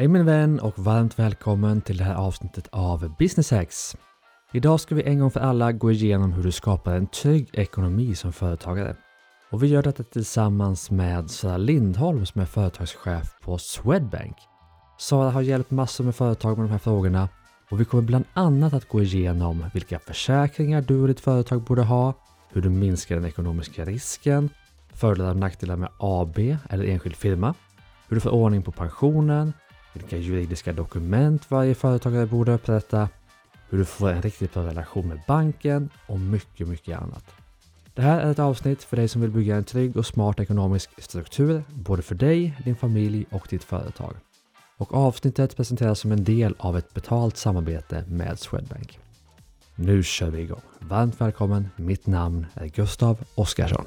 Hej min vän och varmt välkommen till det här avsnittet av Business Hacks. Idag ska vi en gång för alla gå igenom hur du skapar en trygg ekonomi som företagare. Och vi gör detta tillsammans med Sara Lindholm som är företagschef på Swedbank. Sara har hjälpt massor med företag med de här frågorna och vi kommer bland annat att gå igenom vilka försäkringar du och ditt företag borde ha, hur du minskar den ekonomiska risken, fördelar och nackdelar med AB eller enskild firma, hur du får ordning på pensionen, vilka juridiska dokument varje företagare borde upprätta, hur du får en riktigt bra relation med banken och mycket, mycket annat. Det här är ett avsnitt för dig som vill bygga en trygg och smart ekonomisk struktur, både för dig, din familj och ditt företag. Och avsnittet presenteras som en del av ett betalt samarbete med Swedbank. Nu kör vi igång. Varmt välkommen, mitt namn är Gustav Oskarsson.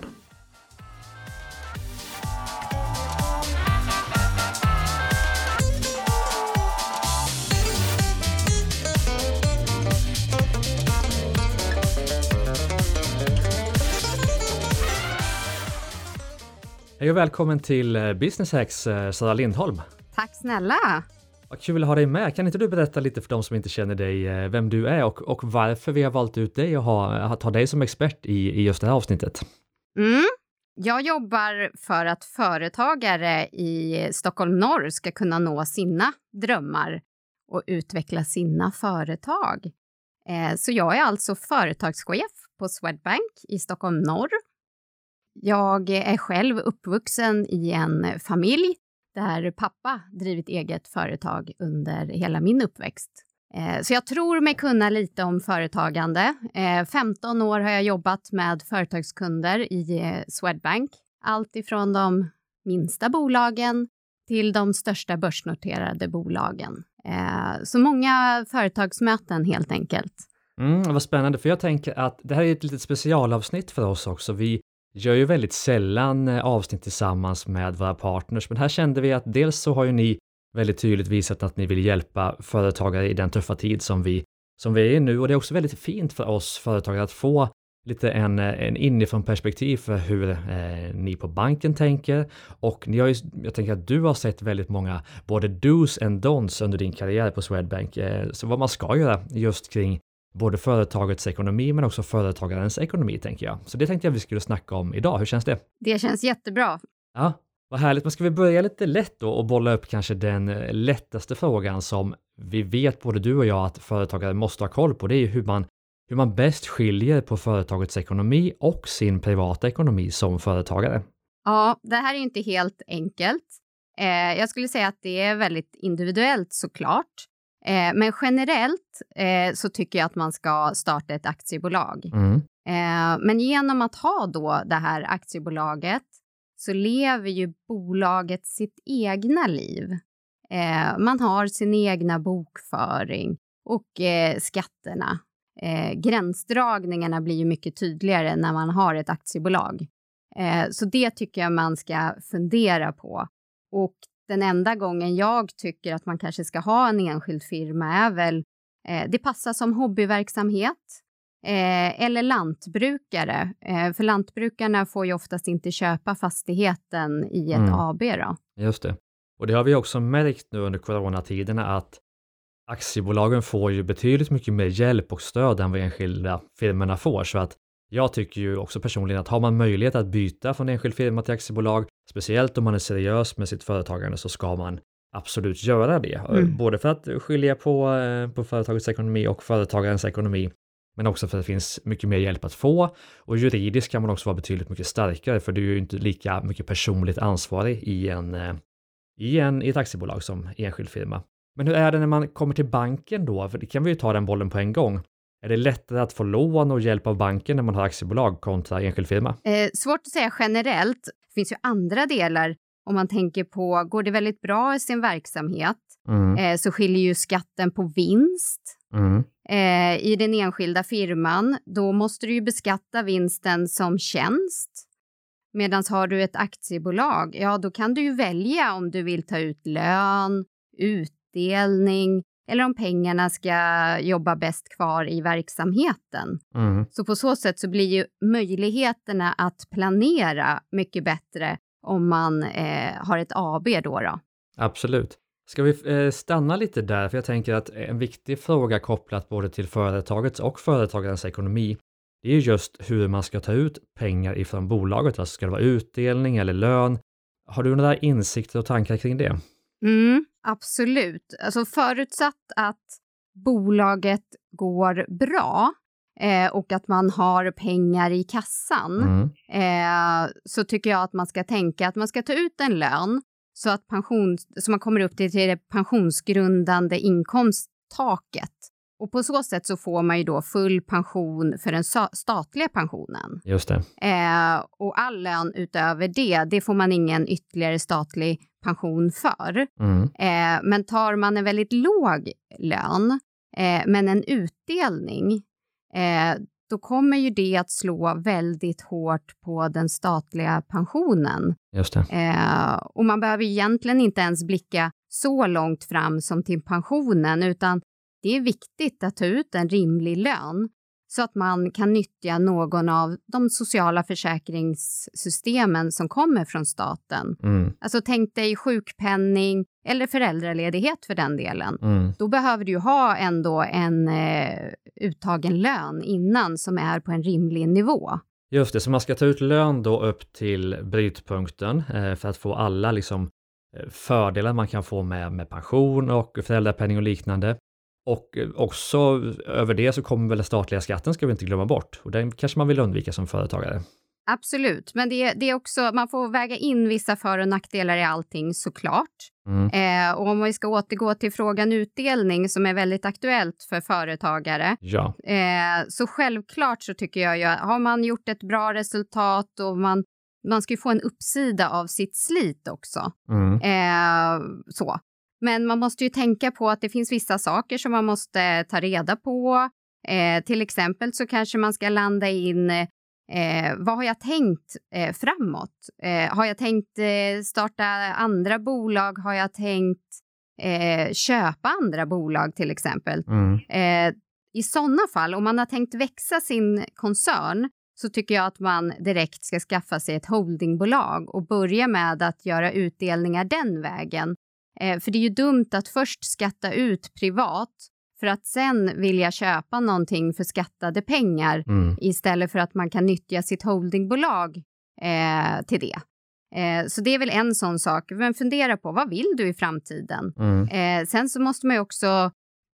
Hej och välkommen till eh, Business Hacks, eh, Sara Lindholm. Tack snälla! Vad kul att ha dig med. Kan inte du berätta lite för de som inte känner dig, eh, vem du är och, och varför vi har valt ut dig och ha, att ha dig som expert i, i just det här avsnittet? Mm. Jag jobbar för att företagare i Stockholm norr ska kunna nå sina drömmar och utveckla sina företag. Så jag är alltså företagschef på Swedbank i Stockholm norr jag är själv uppvuxen i en familj där pappa drivit eget företag under hela min uppväxt. Eh, så jag tror mig kunna lite om företagande. Eh, 15 år har jag jobbat med företagskunder i eh, Swedbank. Allt ifrån de minsta bolagen till de största börsnoterade bolagen. Så många företagsmöten helt enkelt. Mm, vad spännande, för jag tänker att det här är ett litet specialavsnitt för oss också. Vi gör ju väldigt sällan eh, avsnitt tillsammans med våra partners, men här kände vi att dels så har ju ni väldigt tydligt visat att ni vill hjälpa företagare i den tuffa tid som vi, som vi är i nu och det är också väldigt fint för oss företagare att få lite en, eh, en inifrån perspektiv för hur eh, ni på banken tänker och ni har ju, jag tänker att du har sett väldigt många både dos and don'ts under din karriär på Swedbank, eh, så vad man ska göra just kring både företagets ekonomi men också företagarens ekonomi tänker jag. Så det tänkte jag vi skulle snacka om idag. Hur känns det? Det känns jättebra. Ja, vad härligt. Men ska vi börja lite lätt då och bolla upp kanske den eh, lättaste frågan som vi vet både du och jag att företagare måste ha koll på. Det är ju hur man, hur man bäst skiljer på företagets ekonomi och sin privata ekonomi som företagare. Ja, det här är inte helt enkelt. Eh, jag skulle säga att det är väldigt individuellt såklart. Eh, men generellt eh, så tycker jag att man ska starta ett aktiebolag. Mm. Eh, men genom att ha då det här aktiebolaget så lever ju bolaget sitt egna liv. Eh, man har sin egna bokföring och eh, skatterna. Eh, gränsdragningarna blir ju mycket tydligare när man har ett aktiebolag. så det tycker jag man ska fundera på. Och den enda gången jag tycker att man kanske ska ha en enskild firma är väl, eh, det passar som hobbyverksamhet eh, eller lantbrukare. Eh, för lantbrukarna får ju oftast inte köpa fastigheten i ett mm. AB. Då. Just det. Och det har vi också märkt nu under coronatiderna att aktiebolagen får ju betydligt mycket mer hjälp och stöd än vad enskilda firmorna får. Så att jag tycker ju också personligen att har man möjlighet att byta från enskild firma till aktiebolag, speciellt om man är seriös med sitt företagande, så ska man absolut göra det. Mm. Både för att skilja på, eh, på företagets ekonomi och företagarens ekonomi, men också för att det finns mycket mer hjälp att få. Och juridiskt kan man också vara betydligt mycket starkare, för du är ju inte lika mycket personligt ansvarig i, en, eh, i, en, i ett aktiebolag som enskild firma. Men hur är det när man kommer till banken då? För det kan vi ju ta den bollen på en gång. Är det lättare att få lån och hjälp av banken när man har aktiebolag kontra enskild firma? Eh, svårt att säga generellt. Det finns ju andra delar. Om man tänker på, går det väldigt bra i sin verksamhet mm. eh, så skiljer ju skatten på vinst. Mm. Eh, I den enskilda firman, då måste du ju beskatta vinsten som tjänst. Medan har du ett aktiebolag, ja då kan du ju välja om du vill ta ut lön, utdelning eller om pengarna ska jobba bäst kvar i verksamheten. Mm. Så på så sätt så blir ju möjligheterna att planera mycket bättre om man eh, har ett AB då, då. Absolut. Ska vi eh, stanna lite där? För jag tänker att en viktig fråga kopplat både till företagets och företagarens ekonomi, det är just hur man ska ta ut pengar ifrån bolaget. Alltså ska det vara utdelning eller lön? Har du några insikter och tankar kring det? Mm, absolut. Alltså förutsatt att bolaget går bra eh, och att man har pengar i kassan mm. eh, så tycker jag att man ska tänka att man ska ta ut en lön så att pension, så man kommer upp till, det pensionsgrundande inkomsttaket. Och på så sätt så får man ju då full pension för den statliga pensionen. Just det. Eh, och all lön utöver det, det får man ingen ytterligare statlig pension för. Mm. Eh, men tar man en väldigt låg lön, eh, men en utdelning, eh, då kommer ju det att slå väldigt hårt på den statliga pensionen. Just det. Eh, och man behöver egentligen inte ens blicka så långt fram som till pensionen, utan det är viktigt att ta ut en rimlig lön så att man kan nyttja någon av de sociala försäkringssystemen som kommer från staten. Mm. Alltså tänk dig sjukpenning eller föräldraledighet för den delen. Mm. Då behöver du ha ändå en eh, uttagen lön innan som är på en rimlig nivå. Just det, så man ska ta ut lön då upp till brytpunkten eh, för att få alla liksom eh, fördelar man kan få med, med pension och föräldrapenning och liknande. Och eh, också över det så kommer väl den statliga skatten ska vi inte glömma bort och den kanske man vill undvika som företagare. Absolut, men det, det är också, man får väga in vissa för och nackdelar i allting såklart. Mm. Eh, och om vi ska återgå till frågan utdelning som är väldigt aktuellt för företagare. Ja. Eh, så självklart så tycker jag ju, har man gjort ett bra resultat och man, man ska ju få en uppsida av sitt slit också. Mm. Eh, så. Men man måste ju tänka på att det finns vissa saker som man måste ta reda på. Eh, till exempel så kanske man ska landa in eh, vad har jag tänkt eh, framåt? Eh, har jag tänkt eh, starta andra bolag? Har jag tänkt eh, köpa andra bolag till exempel? Mm. I sådana fall, om man har tänkt växa sin koncern så tycker jag att man direkt ska skaffa sig ett holdingbolag och börja med att göra utdelningar den vägen Eh, för det är ju dumt att först skatta ut privat för att sen vilja köpa någonting för skattade pengar mm. istället för att man kan nyttja sitt holdingbolag eh, till det. Eh, så det är väl en sån sak. Men fundera på vad vill du i framtiden? Mm. Eh, sen så måste man ju också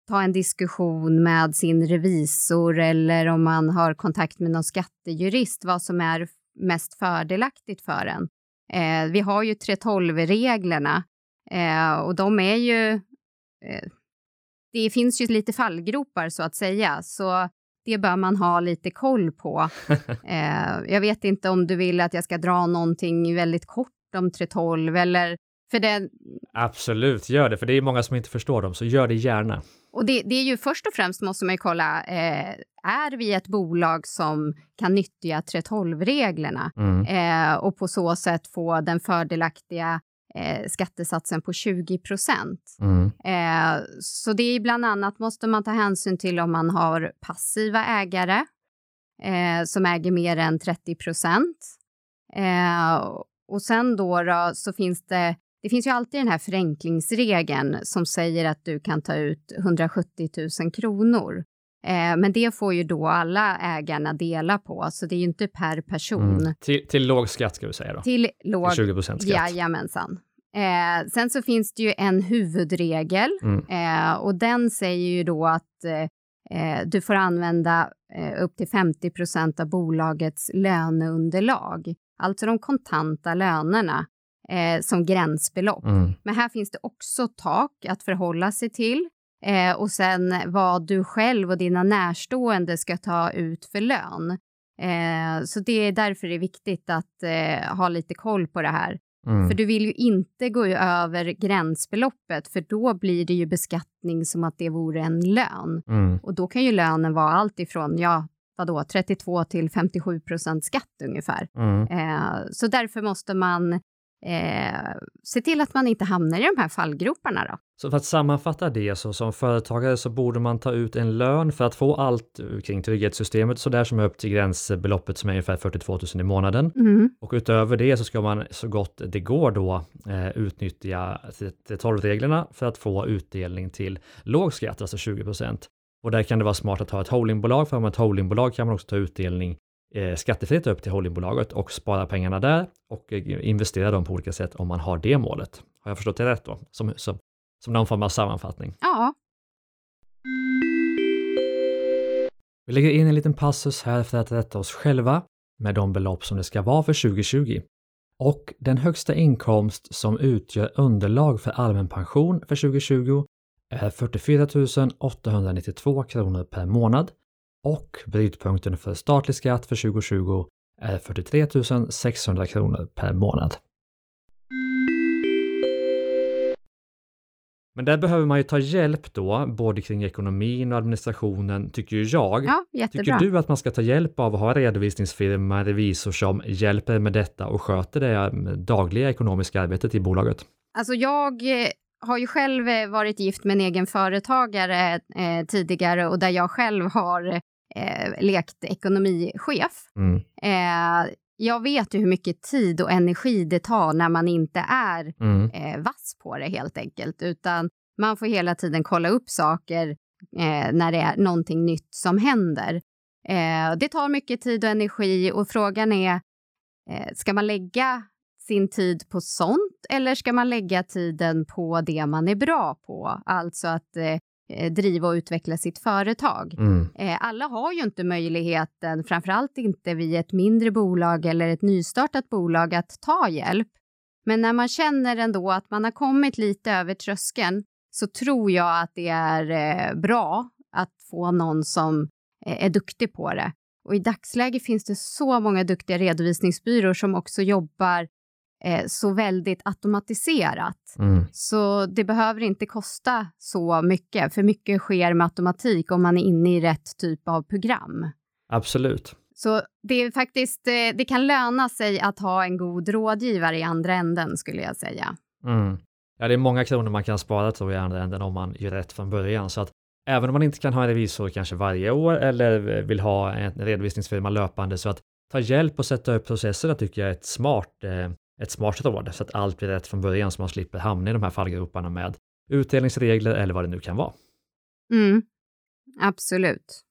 ta en diskussion med sin revisor eller om man har kontakt med någon skattejurist vad som är mest fördelaktigt för en. Eh, vi har ju 3.12-reglerna Eh, och de är ju... Eh, det finns ju lite fallgropar så att säga, så det bör man ha lite koll på. eh, jag vet inte om du vill att jag ska dra någonting väldigt kort om 312 eller för det... Absolut, gör det, för det är många som inte förstår dem, så gör det gärna. Och det, det är ju först och främst måste man ju kolla, eh, är vi ett bolag som kan nyttja 312-reglerna mm. eh, och på så sätt få den fördelaktiga eh, skattesatsen på 20 procent. Mm. Eh, så det är bland annat måste man ta hänsyn till om man har passiva ägare eh, som äger mer än 30 procent. Eh, och sen då, då, så finns det det finns ju alltid den här förenklingsregeln som säger att du kan ta ut 170 000 kronor. Eh, men det får ju då alla ägarna dela på, så det är ju inte per person. Mm. Till, till låg skatt ska vi säga då? Till låg, till 20 procent skatt? Jajamensan. Eh, sen så finns det ju en huvudregel mm. eh, och den säger ju då att eh, du får använda eh, upp till 50 procent av bolagets löneunderlag, alltså de kontanta lönerna eh, som gränsbelopp. Mm. Men här finns det också tak att förhålla sig till eh, och sen vad du själv och dina närstående ska ta ut för lön. så det är därför det är viktigt att ha lite koll på det här. Mm. För du vill ju inte gå över gränsbeloppet för då blir det ju beskattning som att det vore en lön. Mm. Och då kan ju lönen vara allt ifrån, ja, vadå, 32 till 57 procent skatt ungefär. Mm. Eh, så därför måste man eh, se till att man inte hamnar i de här fallgroparna. Då. Så för att sammanfatta det så som företagare så borde man ta ut en lön för att få allt kring trygghetssystemet så där som är upp till gränsbeloppet som är ungefär 42 000 i månaden. Mm. Och utöver det så ska man så gott det går då eh, utnyttja 12-reglerna för att få utdelning till låg skatt, alltså 20 procent. Och där kan det vara smart att ha ett holdingbolag, för har man ett holdingbolag kan man också ta utdelning eh, skattefritt upp till holdingbolaget och spara pengarna där och eh, investera dem på olika sätt om man har det målet. Har jag förstått det rätt då? Som, som, som någon form av sammanfattning. Ja. Vi lägger in en liten passus här för att rätta oss själva med de belopp som det ska vara för 2020. Och den högsta inkomst som utgör underlag för allmän pension för 2020 är 44 892 kronor per månad och brytpunkten för statlig skatt för 2020 är 43 600 kronor per månad. Men där behöver man ju ta hjälp då, både kring ekonomin och administrationen, tycker ju jag. Ja, jättebra. Tycker du att man ska ta hjälp av att ha redovisningsfirma, revisor som hjälper med detta och sköter det dagliga ekonomiska arbetet i bolaget? Alltså jag eh, har ju själv eh, varit gift med en egen företagare eh, tidigare och där jag själv har eh, lekt ekonomichef. Mm. Eh, jag vet ju hur mycket tid och energi det tar när man inte är Mm. eh, vass på det helt enkelt, utan man får hela tiden kolla upp saker eh, när det är någonting nytt som händer. Eh, det tar mycket tid och energi och frågan är, eh, ska man lägga sin tid på sånt eller ska man lägga tiden på det man är bra på, alltså att eh, eh, driva och utveckla sitt företag? Mm. Eh, alla har ju inte möjligheten, framförallt inte vid ett mindre bolag eller ett nystartat bolag, att ta hjälp. Men när man känner ändå att man har kommit lite över tröskeln så tror jag att det är eh, bra att få någon som eh, är duktig på det. Och i dagsläget finns det så många duktiga redovisningsbyråer som också jobbar eh, så väldigt automatiserat. Mm. Så det behöver inte kosta så mycket, för mycket sker med automatik om man är inne i rätt typ av program. Absolut. Så det är faktiskt, eh, det kan löna sig att ha en god rådgivare i andra änden skulle jag säga. Mm. Ja, det är många kronor man kan spara tror jag i andra änden om man gör rätt från början. Så att även om man inte kan ha en revisor kanske varje år eller vill ha en redovisningsfirma löpande så att ta hjälp och sätta upp processerna tycker jag är ett smart, eh, ett smart råd så att allt blir rätt från början så man slipper hamna i de här fallgroparna med utdelningsregler eller vad det nu kan vara. Mm. Absolut.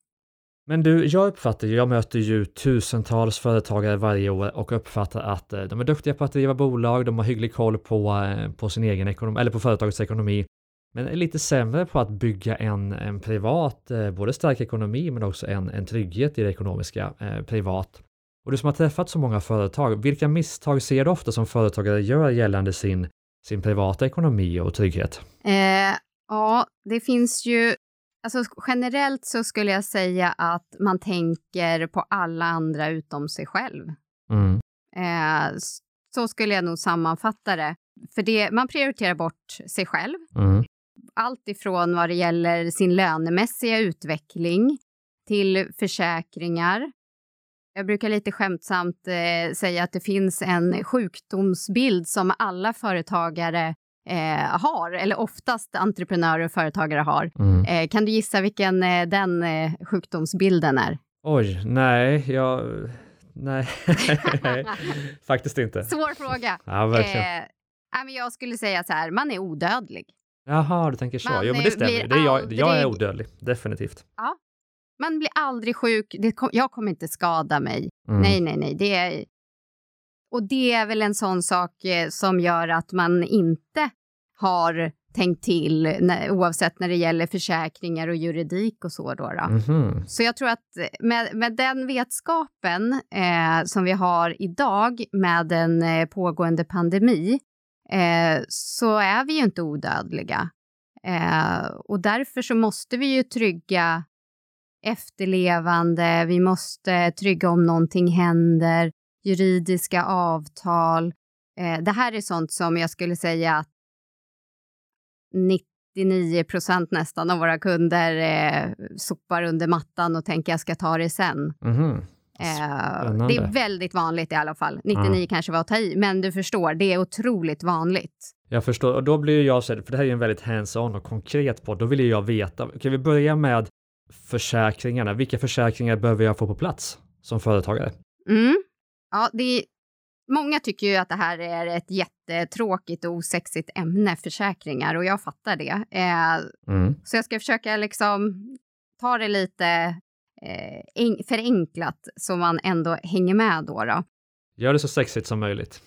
Men du, jag uppfattar ju, jag möter ju tusentals företagare varje år och uppfattar att eh, de är duktiga på att driva bolag, de har hygglig koll på, eh, på sin egen ekonomi, eller på företagets ekonomi, men är lite sämre på att bygga en, en privat, eh, både stark ekonomi men också en, en trygghet i det ekonomiska eh, privat. Och du som har träffat så många företag, vilka misstag ser du ofta som företagare gör gällande sin, sin privata ekonomi och trygghet? Eh, ja, det finns ju... Alltså generellt så skulle jag säga att man tänker på alla andra utom sig själv. Mm. Eh, så skulle jag nog sammanfatta det. För det, man prioriterar bort sig själv. Mm. Allt ifrån vad det gäller sin lönemässiga utveckling till försäkringar. Jag brukar lite skämtsamt eh, säga att det finns en sjukdomsbild som alla företagare eh, har, eller oftast entreprenörer och företagare har. Mm. Eh, kan du gissa vilken eh, den eh, sjukdomsbilden är? Oj, nej, jag... Nej, faktiskt inte. Svår fråga. Ja, verkligen. Eh, men jag skulle säga så här, man är odödlig. Jaha, du tänker så. Man, jo, men det stämmer. Det är jag, jag är odödlig, definitivt. Man blir aldrig sjuk. Kom, jag kommer inte skada mig. Mm. Nej, nej, nej. Det är, och det är väl en sån sak eh, som gör att man inte har tänkt till när, oavsett när det gäller försäkringar och juridik och så. Då, då. Mhm. Så jag tror att med, med den vetskapen eh, som vi har idag med en eh, pågående pandemi eh, så är vi ju inte odödliga. Eh, och därför så måste vi ju trygga efterlevande, vi måste trygga om någonting händer, juridiska avtal. Eh, det här är sånt som jag skulle säga att 99 procent nästan av våra kunder eh, sopar under mattan och tänker jag ska ta det sen. Mhm. Eh, det är väldigt vanligt i alla fall. 99 ja. kanske var att ta i, men du förstår, det är otroligt vanligt. Jag förstår, och då blir jag så för det här är en väldigt hands-on och konkret på, då vill jag veta, kan vi börja med försäkringarna? Vilka försäkringar behöver jag få på plats som företagare? Mm. Ja, det är, många tycker ju att det här är ett jättetråkigt och osexigt ämne, försäkringar, och jag fattar det. Eh, mm. Så jag ska försöka liksom ta det lite eh, förenklat så man ändå hänger med då. då. Gör det så sexigt som möjligt.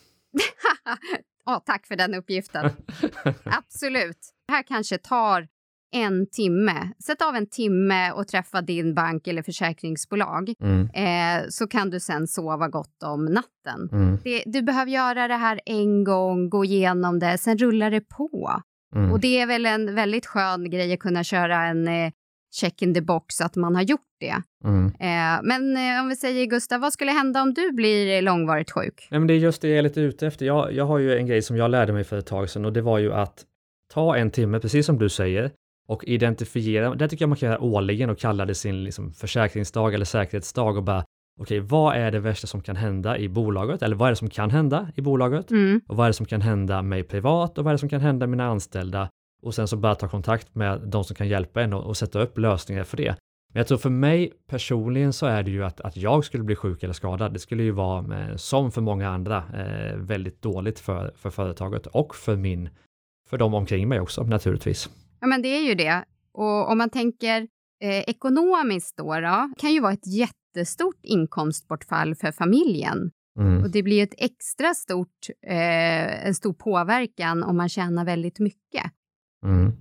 oh, tack för den uppgiften. Absolut. Det här kanske tar en timme. Sätt av en timme och träffa din bank eller försäkringsbolag mm. eh, så kan du sen sova gott om natten. Mm. Det, du behöver göra det här en gång, gå igenom det, sen rullar det på. Mm. Och det är väl en väldigt skön grej att kunna köra en eh, check in the box att man har gjort det. Mm. Eh, men eh, om vi säger Gustav, vad skulle hända om du blir långvarigt sjuk? Nej, men det är just det jag är lite ute efter. Jag, jag har ju en grej som jag lärde mig för ett tag sedan och det var ju att ta en timme, precis som du säger, och identifiera, det tycker jag man kan göra årligen och kalla det sin liksom, försäkringsdag eller säkerhetsdag och bara okej, okay, vad är det värsta som kan hända i bolaget? Eller vad är det som kan hända i bolaget? Mm. Och vad är det som kan hända mig privat? Och vad är det som kan hända mina anställda? och sen så bara ta kontakt med de som kan hjälpa en och, och, sätta upp lösningar för det. Men jag tror för mig personligen så är det ju att, att jag skulle bli sjuk eller skadad. Det skulle ju vara, eh, som för många andra, eh, väldigt dåligt för, för företaget och för min, för de omkring mig också naturligtvis. Ja, men det är ju det. Och om man tänker eh, ekonomiskt då, då, kan ju vara ett jättestort inkomstbortfall för familjen. Mm. Och det blir ett extra stort, eh, en stor påverkan om man tjänar väldigt mycket. Mm.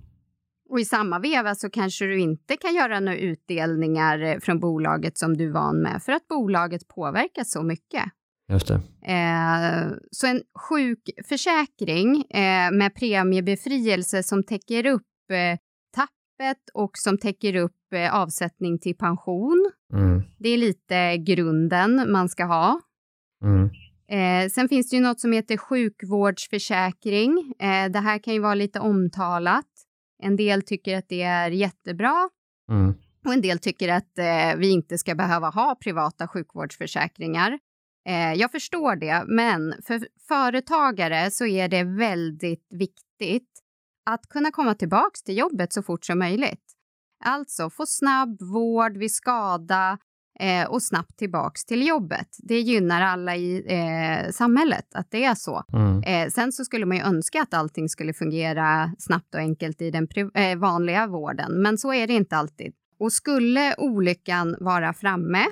Och i samma veva så kanske du inte kan göra några utdelningar eh, från bolaget som du är van med för att bolaget påverkas så mycket. Just det. Eh, så en sjukförsäkring eh, med premiebefrielse som täcker upp eh, tappet och som täcker upp eh, avsättning till pension. Mm. Det är lite grunden man ska ha. Mm. Eh, sen finns det ju något som heter sjukvårdsförsäkring. Eh, det här kan ju vara lite omtalat. En del tycker att det är jättebra mm. och en del tycker att eh, vi inte ska behöva ha privata sjukvårdsförsäkringar. Jag förstår det, men för företagare så är det väldigt viktigt att kunna komma tillbaka till jobbet så fort som möjligt. Alltså få snabb vård vid skada, eh, och snabbt tillbaks till jobbet. Det gynnar alla i eh, samhället att det är så. Mm. Eh, sen så skulle man ju önska att allting skulle fungera snabbt och enkelt i den eh, vanliga vården, men så är det inte alltid. Och skulle olyckan vara framme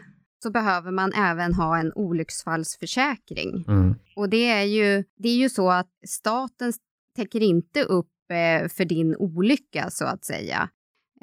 så behöver man även ha en olycksfallsförsäkring. Mm. Och det är, ju, det är ju så att staten täcker inte upp Eh, för din olycka så att säga.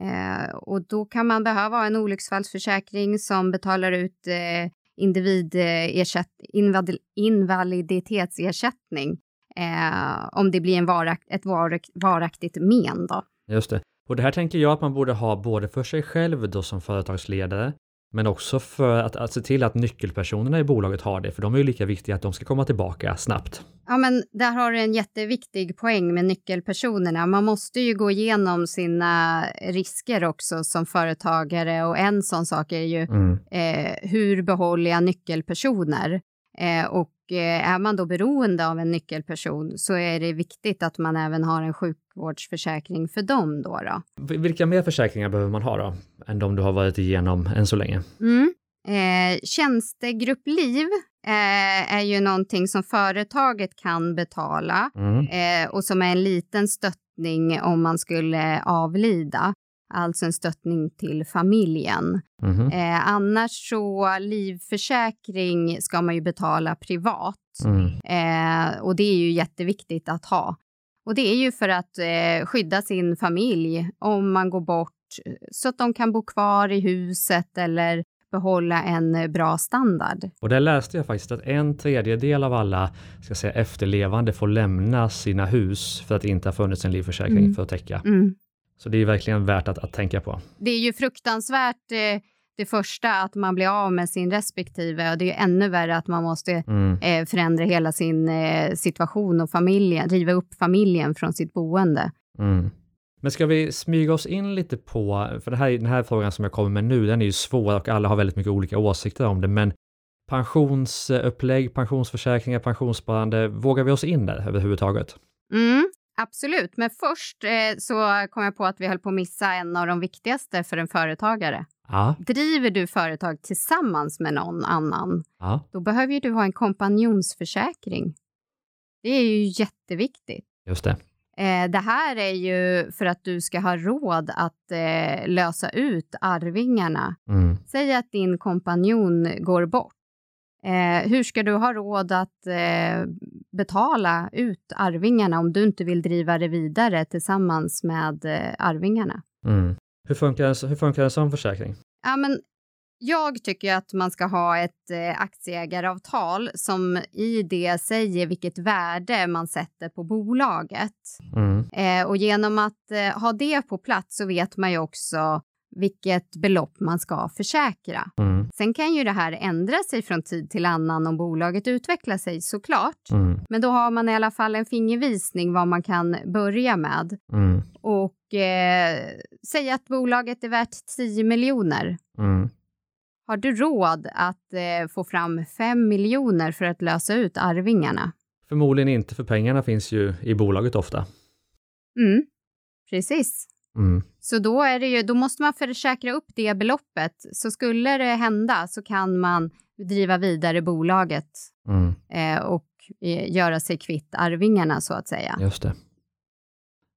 Eh, och då kan man behöva ha en olycksfallsförsäkring som betalar ut eh, individersätt, eh, invad, invaliditetsersättning eh, om det blir en varakt, ett varak, varaktigt men. Då. Just det. Och det här tänker jag att man borde ha både för sig själv då som företagsledare men också för att, att se till att nyckelpersonerna i bolaget har det, för de är ju lika viktiga att de ska komma tillbaka snabbt. Ja, men där har du en jätteviktig poäng med nyckelpersonerna. Man måste ju gå igenom sina risker också som företagare och en sån sak är ju mm. eh, hur behåller jag nyckelpersoner? Eh, och är man då beroende av en nyckelperson så är det viktigt att man även har en sjukvårdsförsäkring för dem. Då, då. Vilka mer försäkringar behöver man ha då, än de du har varit igenom än så länge? Mm. Eh, tjänstegruppliv eh, är ju någonting som företaget kan betala mm. eh, och som är en liten stöttning om man skulle avlida alltså en stöttning till familjen. Mm. Eh, annars så livförsäkring ska man ju betala privat mm. eh, och det är ju jätteviktigt att ha. Och det är ju för att eh, skydda sin familj om man går bort så att de kan bo kvar i huset eller behålla en bra standard. Och där läste jag faktiskt att en tredjedel av alla ska säga, efterlevande får lämna sina hus för att det inte har funnits en livförsäkring mm. för att täcka. Mm. Så det är verkligen värt att, att tänka på. Det är ju fruktansvärt eh, det första att man blir av med sin respektive och det är ännu värre att man måste mm. eh, förändra hela sin eh, situation och familjen, riva upp familjen från sitt boende. Mm. Men ska vi smyga oss in lite på, för det här, den här frågan som jag kommer med nu, den är ju svår och alla har väldigt mycket olika åsikter om det, men Pensionsupplägg, pensionsförsäkringar, pensionssparande, vågar vi oss in där överhuvudtaget? Mm, absolut, men först eh, så kom jag på att vi höll på att missa en av de viktigaste för en företagare. Ja. Driver du företag tillsammans med någon annan, ja, då behöver du ha en kompanjonsförsäkring. Det är ju jätteviktigt. just det. Eh, det här är ju för att du ska ha råd att eh, lösa ut arvingarna. Mm. Säg att din kompanjon går bort. Eh, hur ska du ha råd att eh, betala ut arvingarna om du inte vill driva det vidare tillsammans med eh, arvingarna? Mm. Hur, funkar hur funkar en sån försäkring? Ja, men jag tycker att man ska ha ett eh, aktieägaravtal som i det säger vilket värde man sätter på bolaget. Mm. Eh, och genom att eh, ha det på plats så vet man ju också vilket belopp man ska försäkra. Mm. Sen kan ju det här ändra sig från tid till annan om bolaget utvecklar sig såklart. Mm. Men då har man i alla fall en fingervisning vad man kan börja med. Mm. Och eh, säga att bolaget är värt 10 miljoner. Mm. Har du råd att eh, få fram 5 miljoner för att lösa ut arvingarna? Förmodligen inte, för pengarna finns ju i bolaget ofta. Mm, precis. Mm. Så då, är det ju, då måste man försäkra upp det beloppet. Så skulle det hända så kan man driva vidare bolaget Mm. eh, och eh, göra sig kvitt arvingarna så att säga. Just det.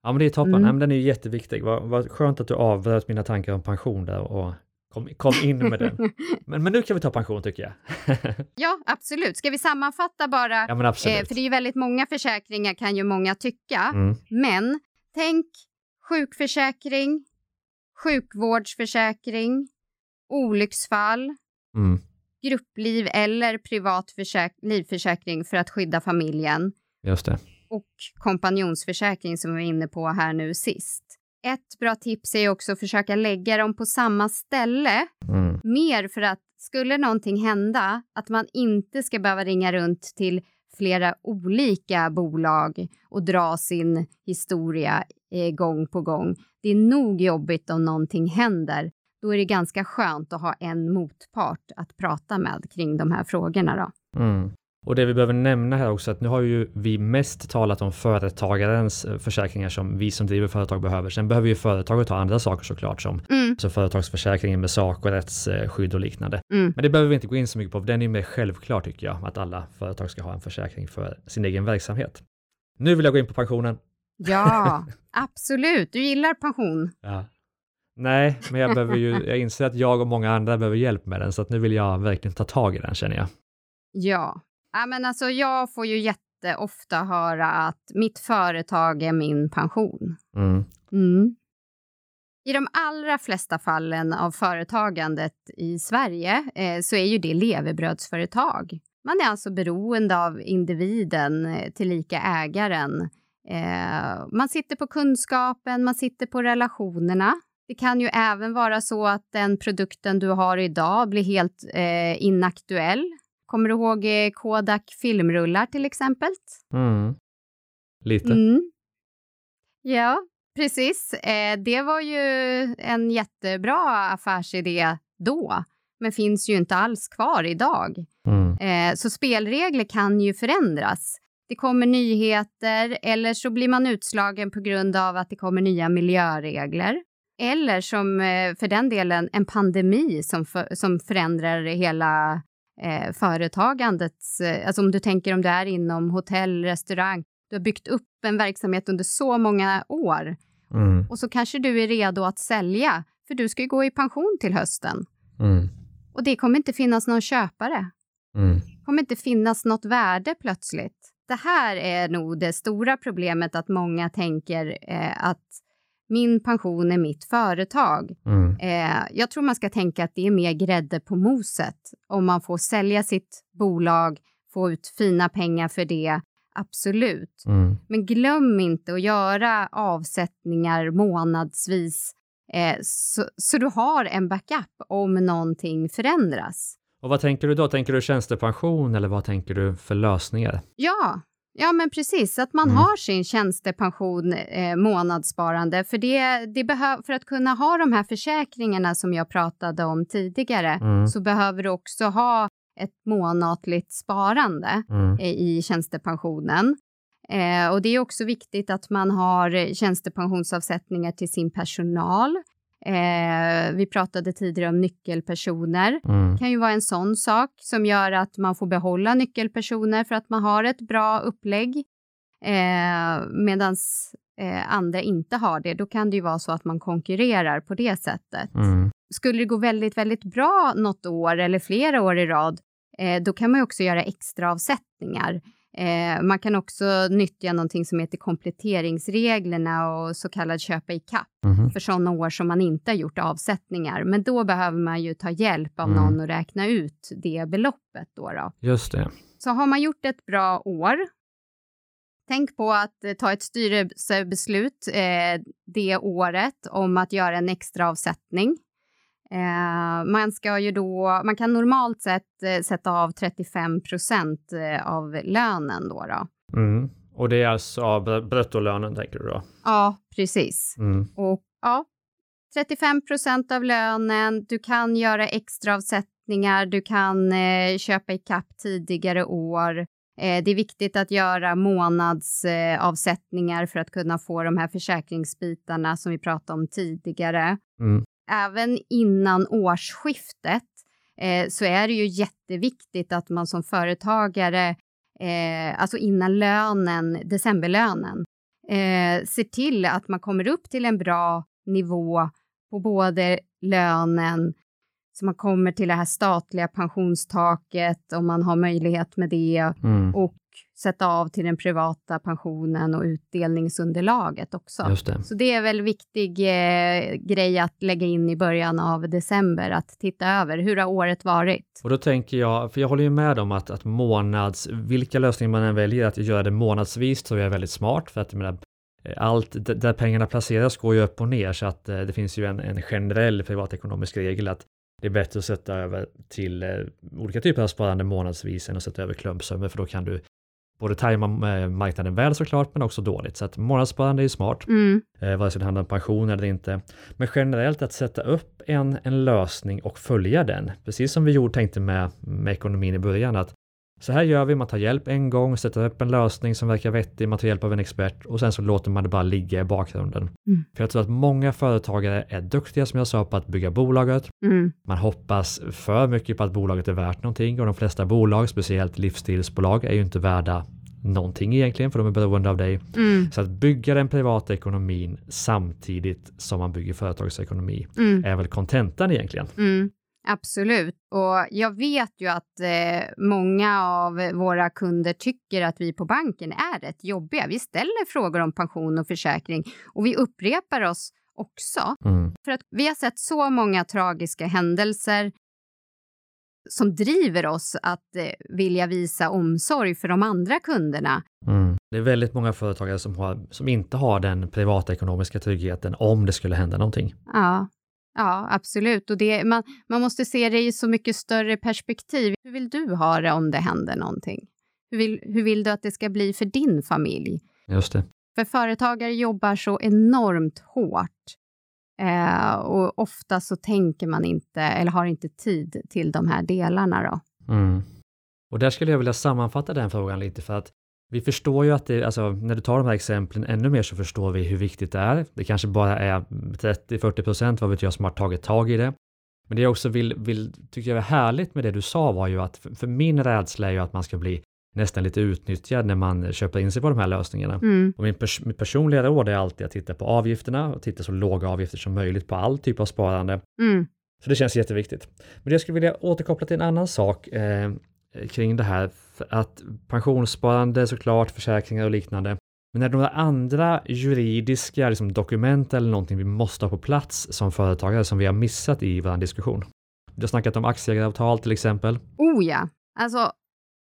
Ja, men det är toppen. Mm. Ja, den är ju jätteviktig. Vad, vad skönt att du avbröt mina tankar om pension där och kom, kom in med den. Men, men nu kan vi ta pension tycker jag. ja, absolut. Ska vi sammanfatta bara? ja, men absolut. eh, för det är ju väldigt många försäkringar kan ju många tycka. Mm. Men tänk sjukförsäkring, sjukvårdsförsäkring, olycksfall, Mm. gruppliv eller privat försäk- livförsäkring för att skydda familjen Just det. och kompanjonsförsäkring som vi var inne på här nu sist. Ett bra tips är också att försöka lägga dem på samma ställe Mm. mer för att skulle någonting hända att man inte ska behöva ringa runt till flera olika bolag och dra sin historia eh, gång på gång. Det är nog jobbigt om någonting händer. Då är det ganska skönt att ha en motpart att prata med kring de här frågorna. Då. Mm. Och det vi behöver nämna här också att nu har ju vi mest talat om företagarens eh, försäkringar som vi som driver företag behöver. Sen behöver ju företaget ha andra saker såklart som Mm, så företagsförsäkringen med sak och rättsskydd och liknande. mm. Men det behöver vi inte gå in så mycket på, den är mer självklar tycker jag, att alla företag ska ha en försäkring för sin egen verksamhet. Nu vill jag gå in på pensionen. Ja, absolut. Du gillar pension. Ja. Nej, men jag behöver ju, jag inser att jag och många andra behöver hjälp med den, så att nu vill jag verkligen ta tag i den känner jag. Ja. Ja men alltså, jag får ju jätteofta höra att mitt företag är min pension. Mm. Mm. I de allra flesta fallen av företagandet i Sverige eh, så är ju det levebrödsföretag. Man är alltså beroende av individen, eh, tillika ägaren. Eh, man sitter på kunskapen, man sitter på relationerna. Det kan ju även vara så att den produkten du har idag blir helt eh, inaktuell. Kommer du ihåg eh, Kodak filmrullar till exempel? Mm. Lite. Mm. Ja, precis. Eh, det var ju en jättebra affärsidé då, men finns ju inte alls kvar idag. Mm. Eh, så spelregler kan ju förändras. Det kommer nyheter eller så blir man utslagen på grund av att det kommer nya miljöregler. Eller som för den delen en pandemi som, för, som förändrar hela eh, företagandets... Eh, alltså om du tänker om du är inom hotell, restaurang. Du har byggt upp en verksamhet under så många år Mm. och så kanske du är redo att sälja för du ska ju gå i pension till hösten Mm. och det kommer inte finnas någon köpare Mm. kommer inte finnas något värde plötsligt. Det här är nog det stora problemet att många tänker eh, att min pension är mitt företag. Mm. Eh, jag tror man ska tänka att det är mer grädde på moset om man får sälja sitt bolag, få ut fina pengar för det. Absolut. Mm. Men glöm inte att göra avsättningar månadsvis eh, så, så du har en backup om någonting förändras. Och vad tänker du då? Tänker du tjänstepension eller vad tänker du för lösningar? Ja, ja men precis. Att man Mm. har sin tjänstepension eh, månadssparande. För, det, det behö- för att kunna ha de här försäkringarna som jag pratade om tidigare Mm. så behöver du också ha ett månatligt sparande Mm. eh, i tjänstepensionen. Eh, och det är också viktigt att man har tjänstepensionsavsättningar till sin personal. Eh, vi pratade tidigare om nyckelpersoner. Mm. Kan ju vara en sån sak som gör att man får behålla nyckelpersoner för att man har ett bra upplägg. Eh, Medan eh, andra inte har det, då kan det ju vara så att man konkurrerar på det sättet. Mm. Skulle det gå väldigt, väldigt bra något år eller flera år i rad, eh, då kan man ju också göra extra avsättningar. Eh, man kan också nyttja någonting som heter kompletteringsreglerna och så kallad köpa i kapp Mhm. för sådana år som man inte har gjort avsättningar. Men då behöver man ju ta hjälp av Mm. någon och räkna ut det beloppet. Då, då. Just det. Så har man gjort ett bra år, tänk på att eh, ta ett styrelsebeslut eh, det året om att göra en extra avsättning. Eh, man, ska ju då, man kan normalt sett eh, sätta av 35 procent eh, av lönen. Då, då. Mm. Och det är alltså av br- bruttolönen tänker du då? Ja, precis. Mm. Och ja, 35 procent av lönen, du kan göra extraavsättningar, du kan eh, köpa i kapp tidigare år. Eh, det är viktigt att göra månadsavsättningar eh, avsättningar för att kunna få de här försäkringsbitarna som vi pratade om tidigare. Mm. Även innan årsskiftet eh, så är det ju jätteviktigt att man som företagare, eh, alltså innan lönen, decemberlönen, eh, ser till att man kommer upp till en bra nivå på både lönen, så man kommer till det här statliga pensionstaket om man har möjlighet med det Mm. och sätta av till den privata pensionen och utdelningsunderlaget också. Det. Så det är väl viktig eh, grej att lägga in i början av december, att titta över hur har året varit? Och då tänker jag, för jag håller ju med om att, att månads, vilka lösningar man än väljer, att göra det månadsvis tror jag är väldigt smart för att menar, eh, allt där pengarna placeras går ju upp och ner så att eh, det finns ju en, en generell privatekonomisk regel att det är bättre att sätta över till eh, olika typer av sparande månadsvis än att sätta över klumpsummor för då kan du både tajma eh, marknaden väl såklart men också dåligt. Så att månadssparande är ju smart, Mm, eh, vare sig det handlar om pension eller inte. Men generellt att sätta upp en, en lösning och följa den, precis som vi gjorde tänkte med, med ekonomin i början, att så här gör vi, man tar hjälp en gång, sätter upp en lösning som verkar vettig, man tar hjälp av en expert och sen så låter man det bara ligga i bakgrunden. Mm. För jag tror att många företagare är duktiga som jag sa på att bygga bolaget. mm, Man hoppas för mycket på att bolaget är värt någonting och de flesta bolag, speciellt livsstilsbolag, är ju inte värda någonting egentligen för de är beroende av dig. mm, Så att bygga den privata ekonomin samtidigt som man bygger företagsekonomi mm. är väl kontentan egentligen. Mm, absolut. Och jag vet ju att eh, många av våra kunder tycker att vi på banken är rätt jobbiga. Vi ställer frågor om pension och försäkring och vi upprepar oss också. Mm. För att vi har sett så många tragiska händelser som driver oss att eh, vilja visa omsorg för de andra kunderna. Mm. Det är väldigt många företagare som, har, som inte har den privatekonomiska tryggheten om det skulle hända någonting. Ja, ja absolut. Och det, man, man måste se det i så mycket större perspektiv. Hur vill du ha det om det händer någonting? Hur vill, hur vill du att det ska bli för din familj? Just det. För företagare jobbar så enormt hårt. Eh, och ofta så tänker man inte, eller har inte tid till de här delarna då. Mm. Och där skulle jag vilja sammanfatta den frågan lite för att vi förstår ju att det, alltså när du tar de här exemplen ännu mer så förstår vi hur viktigt det är. Det kanske bara är 30-40 procent, vad vet jag, som har tagit tag i det. Men det jag också vill, vill, tycker jag är härligt med det du sa var ju att för, min rädsla är ju att man ska bli nästan lite utnyttjad när man köper in sig på de här lösningarna. Mm, Och min pers mitt personliga råd är alltid att titta på avgifterna och titta så låga avgifter som möjligt på all typ av sparande. mm, Så det känns jätteviktigt. Men jag skulle vilja återkoppla till en annan sak eh, kring det här. För att pensionssparande såklart, försäkringar och liknande. Men är det några andra juridiska liksom, dokument eller någonting vi måste ha på plats som företagare som vi har missat i vår diskussion? Du har snackat om aktieägaravtal till exempel. Oh ja, alltså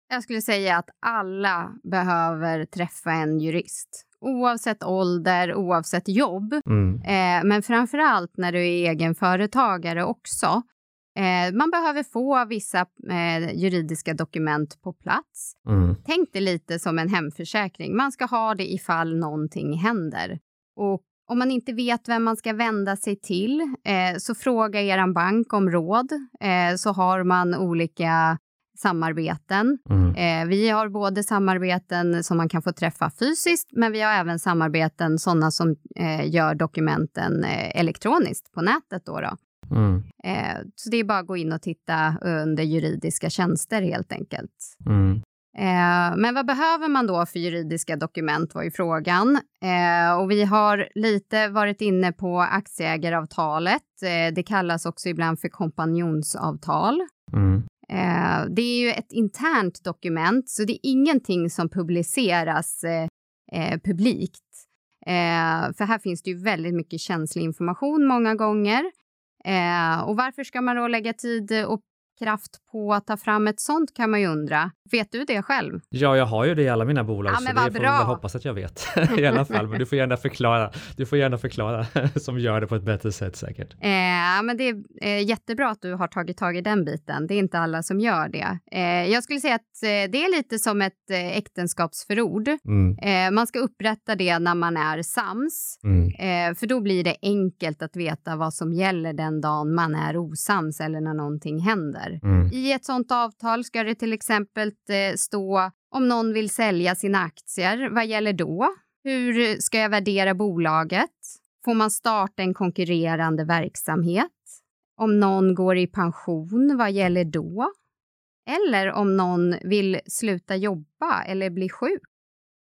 jag skulle säga att alla behöver träffa en jurist. Oavsett ålder, oavsett jobb. Mm. Eh, men framför allt när du är egenföretagare också. Eh, man behöver få vissa eh, juridiska dokument på plats. Mm. Tänk det lite som en hemförsäkring. Man ska ha det ifall någonting händer. Och om man inte vet vem man ska vända sig till, eh, så fråga er bank om råd. Så har man olika samarbeten. Mm. Vi har både samarbeten som man kan få träffa fysiskt, men vi har även samarbeten sådana som gör dokumenten elektroniskt på nätet. Då, då. Mm. Eh, så det är bara att gå in och titta under juridiska tjänster helt enkelt. Mm. Eh, men vad behöver man då för juridiska dokument var ju frågan. Eh, och vi har lite varit inne på aktieägaravtalet. Det kallas också ibland för kompanjonsavtal. Mm. Det är ju ett internt dokument, så det är ingenting som publiceras publikt. För här finns det ju väldigt mycket känslig information många gånger. Eh, och varför ska man då lägga tid och kraft på att ta fram ett sånt kan man ju undra. Vet du det själv? Ja, jag har ju det i alla mina bolag, Ja, så det får bra. jag hoppas att jag vet i alla fall. Men du får gärna förklara. Du får gärna förklara som gör det på ett bättre sätt säkert. Eh, men det är eh, jättebra att du har tagit tag i den biten. Det är inte alla som gör det. Eh, jag skulle säga att eh, det är lite som ett eh, äktenskapsförord. Mm. Eh, man ska upprätta det när man är sams, Mm. för då blir det enkelt att veta vad som gäller den dagen man är osams eller när någonting händer. Mm. I ett sådant avtal ska det till exempel eh, stå om någon vill sälja sina aktier. Vad gäller då? Hur ska jag värdera bolaget? Får man starta en konkurrerande verksamhet? Om någon går i pension, vad gäller då? Eller om någon vill sluta jobba eller bli sjuk?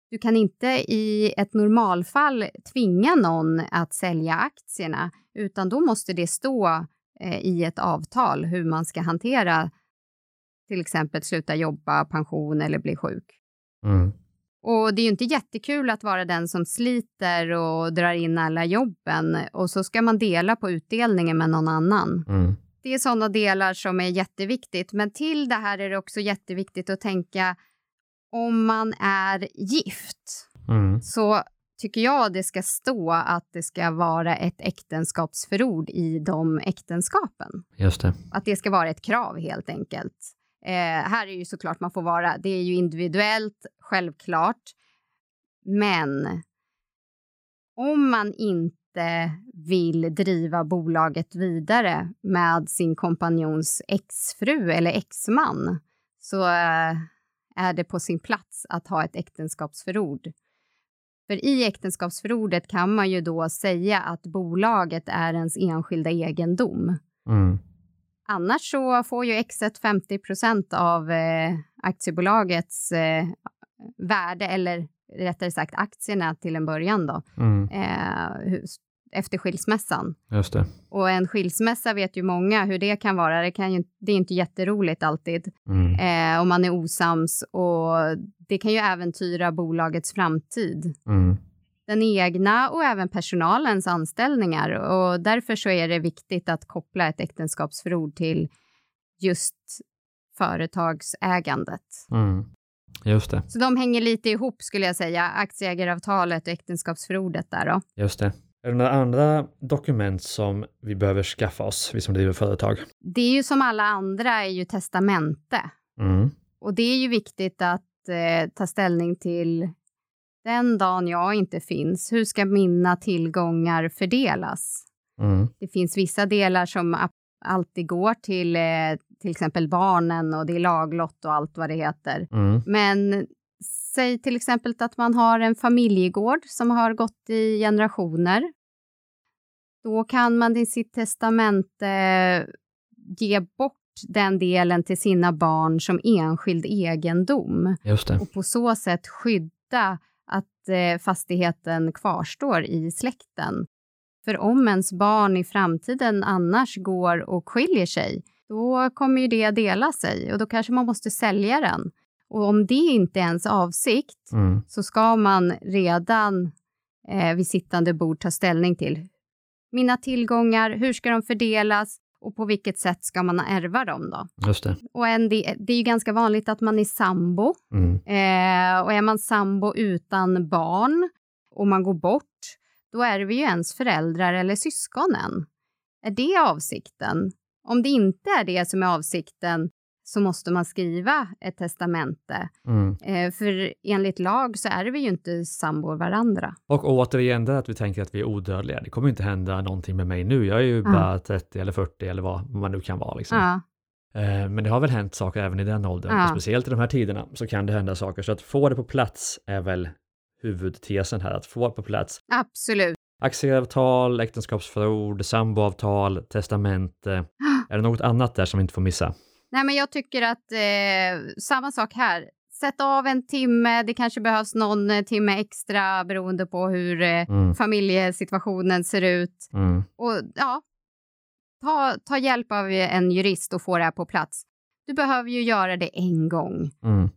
Du kan inte i ett normalfall tvinga någon att sälja aktierna, utan då måste det stå i ett avtal hur man ska hantera till exempel sluta jobba, pension eller bli sjuk. Mm. Och det är ju inte jättekul att vara den som sliter och drar in alla jobben och så ska man dela på utdelningen med någon annan. Mm. Det är sådana delar som är jätteviktigt. Men till det här är det också jätteviktigt att tänka om man är gift Mm. så tycker jag det ska stå att det ska vara ett äktenskapsförord i de äktenskapen. Just det. Att det ska vara ett krav helt enkelt. Eh, här är ju såklart man får vara, det är ju individuellt, självklart. Men om man inte vill driva bolaget vidare med sin kompanjons exfru eller exman så eh, är det på sin plats att ha ett äktenskapsförord. För i äktenskapsförordet kan man ju då säga att bolaget är ens enskilda egendom. Mm. Annars så får ju exet 50% av eh, aktiebolagets eh, värde, eller rättare sagt aktierna till en början då, Mm. eh, efter skilsmässan. Just det. Och en skilsmässa vet ju många hur det kan vara. Det, kan ju, det är inte jätteroligt alltid Mm. eh, om man är osams och det kan ju äventyra bolagets framtid. Mm. Den egna och även personalens anställningar och därför så är det viktigt att koppla ett äktenskapsförord till just företagsägandet. Mm. Just det. Så de hänger lite ihop skulle jag säga, aktieägaravtalet och äktenskapsförordet där då. Just det. Är det några andra dokument som vi behöver skaffa oss, vi som driver företag? Det är ju som alla andra är ju testamente Mm. och det är ju viktigt att eh, ta ställning till den dagen jag inte finns. Hur ska mina tillgångar fördelas? Mm. Det finns vissa delar som alltid går till eh, till exempel barnen och det är laglott och allt vad det heter. Mm. Men säg till exempel att man har en familjegård som har gått i generationer. Då kan man i sitt testamente ge bort den delen till sina barn som enskild egendom och på så sätt skydda att eh, fastigheten kvarstår i släkten. För om ens barn i framtiden annars går och skiljer sig, då kommer ju det dela sig och då kanske man måste sälja den. Och om det inte är ens avsikt Mm. så ska man redan eh, vid sittande bord ta ställning till mina tillgångar, hur ska de fördelas och på vilket sätt ska man ärva dem då? Just det. Och en, det, det är ju ganska vanligt att man är sambo Mm. Eh, och är man sambo utan barn och man går bort, då ärver ju ens föräldrar eller syskonen. Är det avsikten? Om det inte är det som är avsikten så måste man skriva ett testamente. Mm. Eh, för enligt lag så ärver ju inte sambor varandra. Och återigen det att vi tänker att vi är odödliga. Det kommer inte hända någonting med mig nu. Jag är ju Ja. bara 30 eller 40 eller vad man nu kan vara. Liksom. Ja. Eh, men det har väl hänt saker även i den åldern, Ja. speciellt i de här tiderna så kan det hända saker. Så att få det på plats är väl huvudtesen här, att få det på plats. Absolut. Aktieavtal, äktenskapsförord, samboavtal, testamente. Är det något annat där som vi inte får missa? Nej, men jag tycker att eh, samma sak här. Sätt av en timme, det kanske behövs någon eh, timme extra beroende på hur eh, Mm, familjesituationen ser ut. mm, Och ja, ta, ta hjälp av en jurist och få det här på plats. Du behöver ju göra det en gång, mm.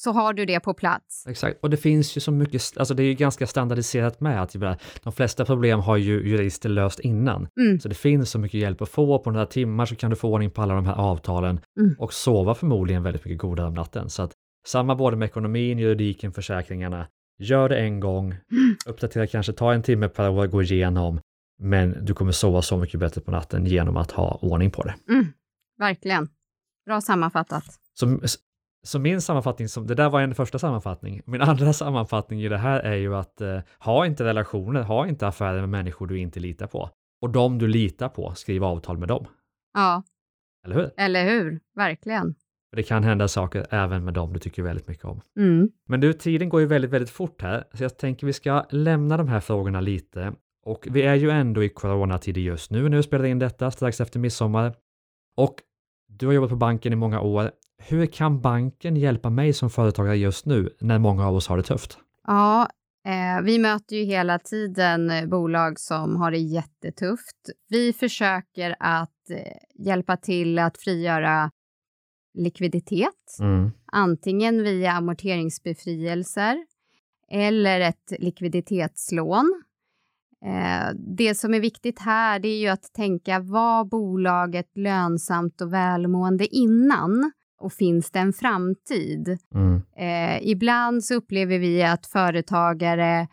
Så har du det på plats. Exakt, och det finns ju så mycket, alltså det är ju ganska standardiserat med att de flesta problem har ju jurister löst innan. Mm. Så det finns så mycket hjälp att få, på några timmar så kan du få ordning på alla de här avtalen Mm. och sova förmodligen väldigt mycket godare om natten. Så att samma både med ekonomin, juridiken, försäkringarna. Gör det en gång, uppdatera kanske, ta en timme per år, gå igenom, men du kommer sova så mycket bättre på natten genom att ha ordning på det. Mm. Verkligen. Bra sammanfattat. Så, så min sammanfattning, som, det där var en första sammanfattning. Min andra sammanfattning i det här är ju att eh, ha inte relationer, ha inte affärer med människor du inte litar på. Och de du litar på, skriv avtal med dem. Ja, Eller hur? eller hur? Verkligen. För Det kan hända saker även med dem du tycker väldigt mycket om. Mm. Men du, tiden går ju väldigt, väldigt fort här, så jag tänker vi ska lämna de här frågorna lite. Och vi är ju ändå i coronatider just nu när vi spelar in detta, strax efter midsommar. Och du har jobbat på banken i många år. Hur kan banken hjälpa mig som företagare just nu när många av oss har det tufft? Ja, eh, vi möter ju hela tiden eh, bolag som har det jättetufft. Vi försöker att eh, hjälpa till att frigöra likviditet, Mm, antingen via amorteringsbefrielser eller ett likviditetslån. Eh, det som är viktigt här det är ju att tänka, var bolaget lönsamt och välmående innan? Och finns det en framtid? mm, Eh, ibland så upplever vi att företagare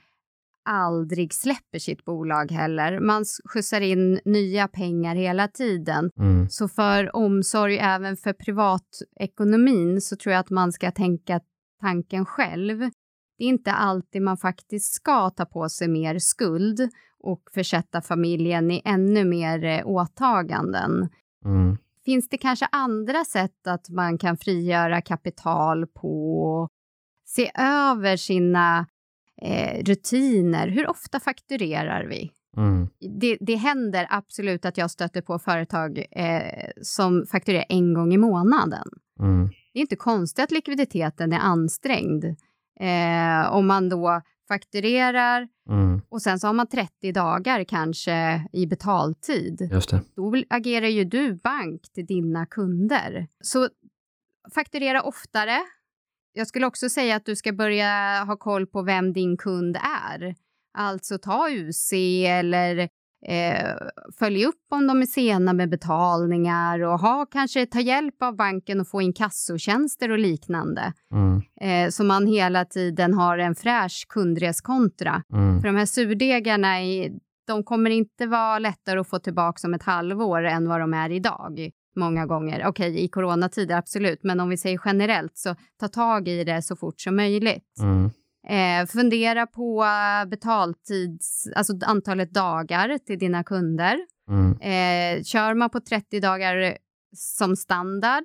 aldrig släpper sitt bolag heller. Man skjutsar in nya pengar hela tiden. mm, Så för omsorg även för privatekonomin så tror jag att man ska tänka tanken själv. Det är inte alltid man faktiskt ska ta på sig mer skuld och försätta familjen i ännu mer eh, åtaganden. mm, Finns det kanske andra sätt att man kan frigöra kapital på? Se över sina eh, rutiner. Hur ofta fakturerar vi? mm, Det, det händer absolut att jag stöter på företag eh, som fakturerar en gång i månaden. mm, Det är inte konstigt att likviditeten är ansträngd. Eh, om man då fakturerar mm. och sen så har man 30 dagar kanske i betaltid Just det. då agerar ju du bank till dina kunder. Så fakturera oftare. Jag skulle också säga att du ska börja ha koll på vem din kund är. Alltså ta UC eller eh, följ upp om de är sena med betalningar och ha kanske ta hjälp av banken och få in kassotjänster och liknande. Mm, Eh, så man hela tiden har en fräsch kundreskontra. mm, För de här surdegarna, i- de kommer inte vara lättare att få tillbaka om ett halvår än vad de är idag. Många gånger. Okej, i coronatider absolut, men om vi säger generellt så ta tag i det så fort som möjligt. mm, Eh, fundera på betaltids, alltså antalet dagar till dina kunder. mm, Eh, kör man på 30 dagar som standard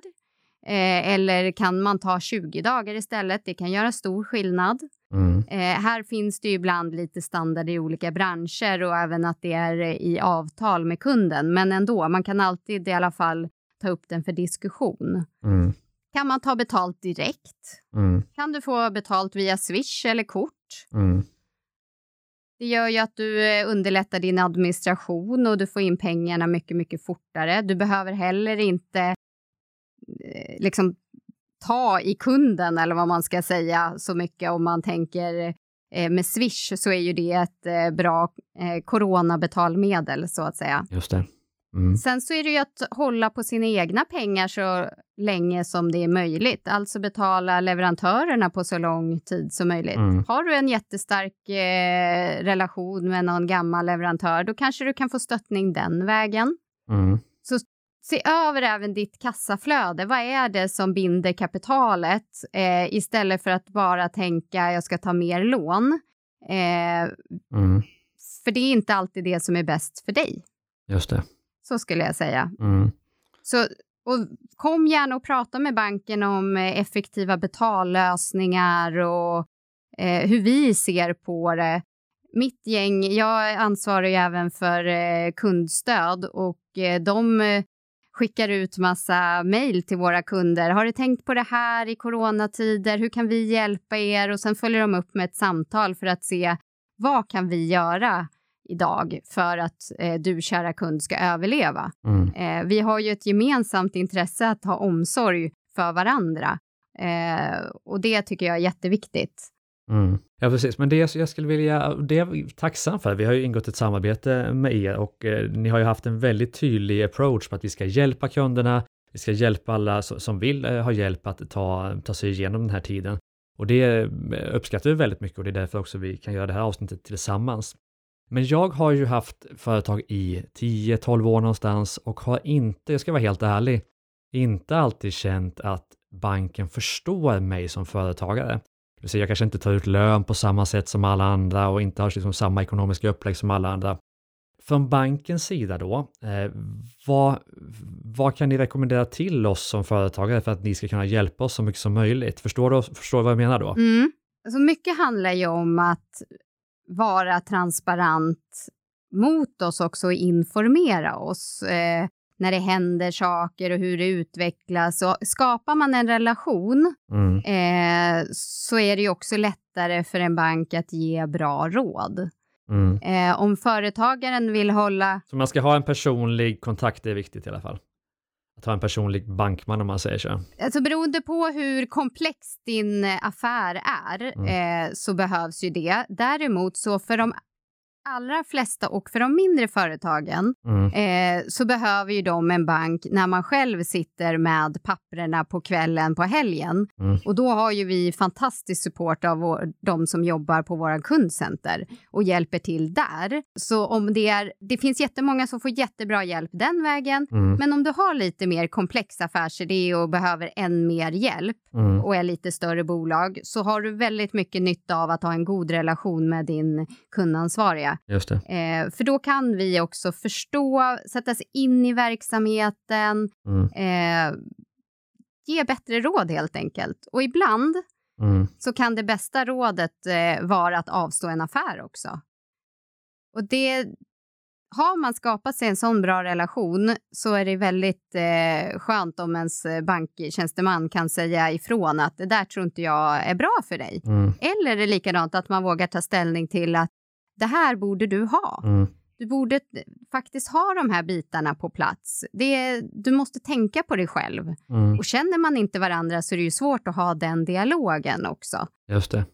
eh, eller kan man ta 20 dagar istället? Det kan göra stor skillnad. mm, Eh, här finns det ibland lite standard i olika branscher och även att det är i avtal med kunden. Men ändå, man kan alltid i alla fall ta upp den för diskussion. mm, Kan man ta betalt direkt? mm, Kan du få betalt via Swish eller kort? mm, Det gör ju att du eh, underlättar din administration och du får in pengarna mycket, mycket fortare. Du behöver heller inte eh, liksom ta i kunden eller vad man ska säga så mycket om man tänker eh, med Swish så är ju det ett bra coronabetalmedel så att säga. Just det. Mm, Sen så är det ju att hålla på sina egna pengar så länge som det är möjligt. Alltså betala leverantörerna på så lång tid som möjligt. Mm. Har du en jättestark eh, relation med någon gammal leverantör, då kanske du kan få stöttning den vägen. mm, Se över även ditt kassaflöde. Vad är det som binder kapitalet? Eh, istället för att bara tänka jag ska ta mer lån. Eh, mm, för det är inte alltid det som är bäst för dig. just det. Så skulle jag säga. Mm, Så och kom gärna och prata med banken om eh, effektiva betallösningar och eh, hur vi ser på det. Mitt gäng, jag ansvarar ju även för eh, kundstöd och eh, de eh, skickar ut massa mejl till våra kunder. Har du tänkt på det här i coronatider? Hur kan vi hjälpa er? Och sen följer de upp med ett samtal för att se vad kan vi göra idag för att eh, du, kära kund, ska överleva. Mm. Eh, vi har ju ett gemensamt intresse att ha omsorg för varandra eh, och det tycker jag är jätteviktigt. Mm. Ja, precis. Men det jag skulle vilja, det är jag tacksam för. Vi har ju ingått ett samarbete med er och eh, ni har ju haft en väldigt tydlig approach på att vi ska hjälpa kunderna. Vi ska hjälpa alla som vill eh, ha hjälp att ta, ta sig igenom den här tiden. Och det eh, uppskattar vi väldigt mycket och det är därför också vi kan göra det här avsnittet tillsammans. Men jag har ju haft företag i 10-12 år någonstans och har inte, jag ska vara helt ärlig, inte alltid känt att banken förstår mig som företagare. Det vill säga jag kanske inte tar ut lön på samma sätt som alla andra och inte har liksom samma ekonomiska upplägg som alla andra. Från bankens sida då, eh, vad, vad kan ni rekommendera till oss som företagare för att ni ska kunna hjälpa oss så mycket som möjligt? Förstår du, förstår du vad jag menar då? Mm. Alltså mycket handlar ju om att vara transparent mot oss också och informera oss eh, när det händer saker och hur det utvecklas. Och skapar man en relation mm. eh, så är det ju också lättare för en bank att ge bra råd. Mm. Eh, om företagaren vill hålla... Så man ska ha en personlig kontakt, det är viktigt i alla fall? Att ha en personlig bankman om man säger så. Alltså beroende på hur komplex din affär är mm. eh, så behövs ju det. Däremot så för de allra flesta och för de mindre företagen mm. eh, så behöver ju de en bank när man själv sitter med papperna på kvällen på helgen. Mm. Och då har ju vi fantastisk support av vår, de som jobbar på våra kundcenter och hjälper till där. Så om det är, det finns jättemånga som får jättebra hjälp den vägen. Mm. Men om du har lite mer komplex affärsidé och behöver än mer hjälp mm. och är lite större bolag så har du väldigt mycket nytta av att ha en god relation med din kundansvariga Det. Eh, för då kan vi också förstå, sätta sig in i verksamheten, mm. eh, ge bättre råd helt enkelt. Och ibland mm. så kan det bästa rådet eh, vara att avstå en affär också. Och det, har man skapat sig en sån bra relation så är det väldigt eh, skönt om ens banktjänsteman kan säga ifrån att det där tror inte jag är bra för dig. Mm. Eller är det likadant att man vågar ta ställning till att det här borde du ha. Mm. Du borde faktiskt ha de här bitarna på plats. Det, du måste tänka på dig själv. Mm. Och känner man inte varandra så är det ju svårt att ha den dialogen också. Just det.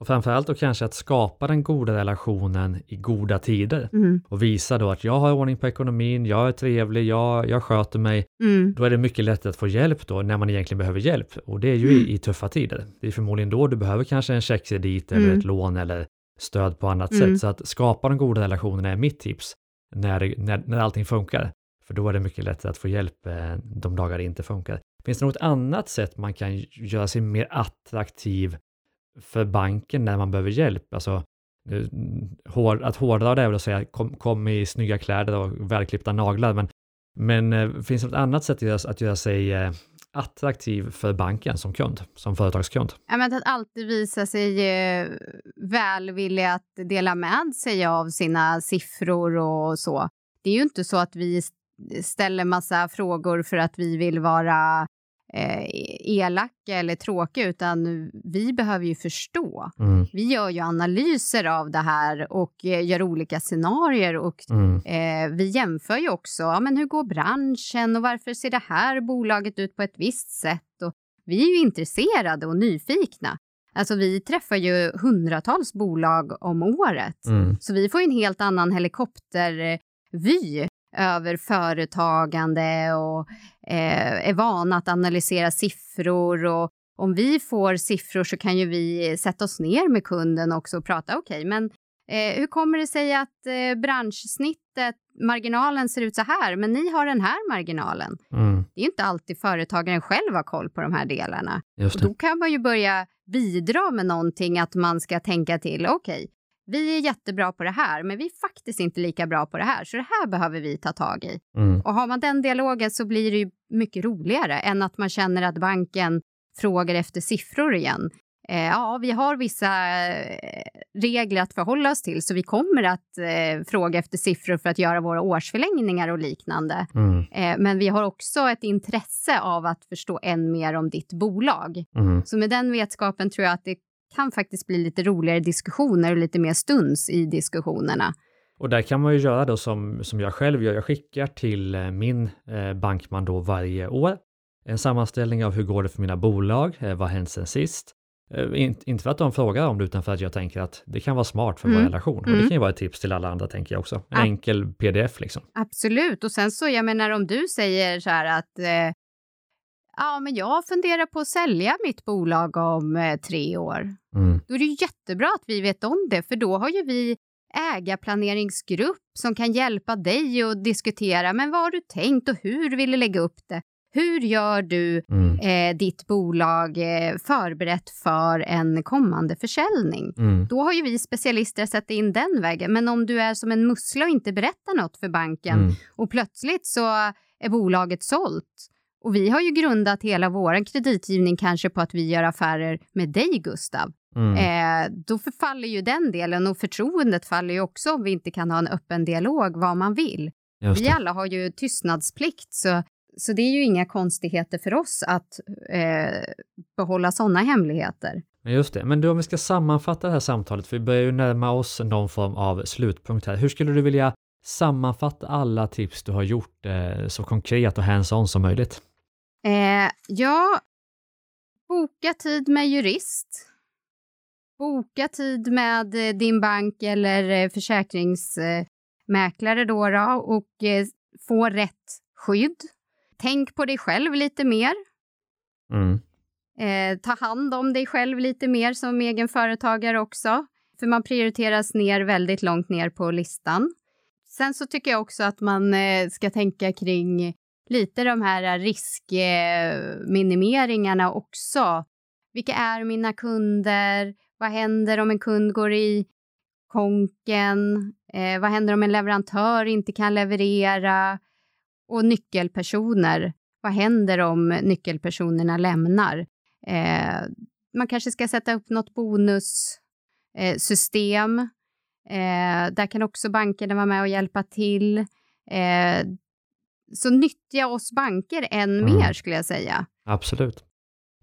Och framförallt då kanske att skapa den goda relationen i goda tider mm. och visa då att jag har ordning på ekonomin, jag är trevlig, jag, jag sköter mig. Mm. Då är det mycket lättare att få hjälp då när man egentligen behöver hjälp och det är ju mm. i, i, tuffa tider. Det är förmodligen då du behöver kanske en checkkredit eller mm. ett lån eller stöd på annat mm. sätt. Så att skapa de goda relationerna är mitt tips när, när, när allting funkar. För då är det mycket lättare att få hjälp eh, de dagar det inte funkar. Finns det något annat sätt man kan göra sig mer attraktiv för banken när man behöver hjälp? Alltså, att hårdra det är väl att säga kom, kom i snygga kläder och välklippta naglar, men, men eh, finns det något annat sätt att göra, att göra sig eh, attraktiv för banken som kund, som företagskund? Ja, men att alltid visa sig välvillig att dela med sig av sina siffror och så. Det är ju inte så att vi ställer massa frågor för att vi vill vara eh, elaka eller tråkiga, utan vi behöver ju förstå. Mm. Vi gör ju analyser av det här och eh, gör olika scenarier och mm. eh, vi jämför ju också. Ja, men hur går branschen och varför ser det här bolaget ut på ett visst sätt? Och vi är ju intresserade och nyfikna. Alltså vi träffar ju hundratals bolag om året, mm. så vi får en helt annan helikoptervy över företagande och eh, är vana att analysera siffror. Och om vi får siffror så kan ju vi sätta oss ner med kunden också och prata. Okej, okay, men eh, hur kommer det sig att eh, branschsnittet, marginalen ser ut så här, men ni har den här marginalen? Mm. Det är inte alltid företagaren själv har koll på de här delarna. Och då kan man ju börja bidra med någonting, att man ska tänka till. Okej, okay, vi är jättebra på det här, men vi är faktiskt inte lika bra på det här, så det här behöver vi ta tag i. Mm. Och har man den dialogen så blir det ju mycket roligare än att man känner att banken frågar efter siffror igen. Eh, ja, vi har vissa eh, regler att förhålla oss till så vi kommer att eh, fråga efter siffror för att göra våra årsförlängningar och liknande. Mm. Eh, men vi har också ett intresse av att förstå än mer om ditt bolag. Mm. Så med den vetskapen tror jag att det kan faktiskt bli lite roligare diskussioner och lite mer stuns i diskussionerna. Och där kan man ju göra då som, som jag själv gör. Jag skickar till eh, min eh, bankman då varje år en sammanställning av hur går det för mina bolag, eh, vad har hänt sen sist? Eh, inte för att de frågar om det utan för att jag tänker att det kan vara smart för mm. vår relation. Och det mm. kan ju vara ett tips till alla andra tänker jag också. En ja. enkel pdf liksom. Absolut, och sen så jag menar om du säger så här att eh, ja men jag funderar på att sälja mitt bolag om eh, tre år. Mm. Då är det jättebra att vi vet om det för då har ju vi ägarplaneringsgrupp som kan hjälpa dig att diskutera men vad har du tänkt och hur vill du lägga upp det? Hur gör du mm. eh, ditt bolag eh, förberett för en kommande försäljning? Mm. Då har ju vi specialister sett in den vägen. Men om du är som en mussla och inte berättar något för banken mm. och plötsligt så är bolaget sålt och vi har ju grundat hela vår kreditgivning kanske på att vi gör affärer med dig, Gustav. Mm. Eh, då förfaller ju den delen och förtroendet faller ju också om vi inte kan ha en öppen dialog vad man vill. Vi alla har ju tystnadsplikt, så så det är ju inga konstigheter för oss att eh, behålla sådana hemligheter. Just det, men du om vi ska sammanfatta det här samtalet, för vi börjar ju närma oss någon form av slutpunkt här. Hur skulle du vilja sammanfatta alla tips du har gjort eh, så konkret och hands-on som möjligt? Eh, ja, boka tid med jurist. Boka tid med eh, din bank eller eh, försäkringsmäklare då, då och eh, få rätt skydd tänk på dig själv lite mer. Mm. Eh, ta hand om dig själv lite mer som egen företagare också. För man prioriteras ner väldigt långt ner på listan. Sen så tycker jag också att man eh, ska tänka kring lite de här eh, riskminimeringarna också. Vilka är mina kunder? Vad händer om en kund går i konken? Eh, vad händer om en leverantör inte kan leverera? Och nyckelpersoner, vad händer om nyckelpersonerna lämnar? Eh, man kanske ska sätta upp något bonussystem. Eh, eh, där kan också bankerna vara med och hjälpa till. Eh, så nyttja oss banker än mm. mer skulle jag säga. Absolut.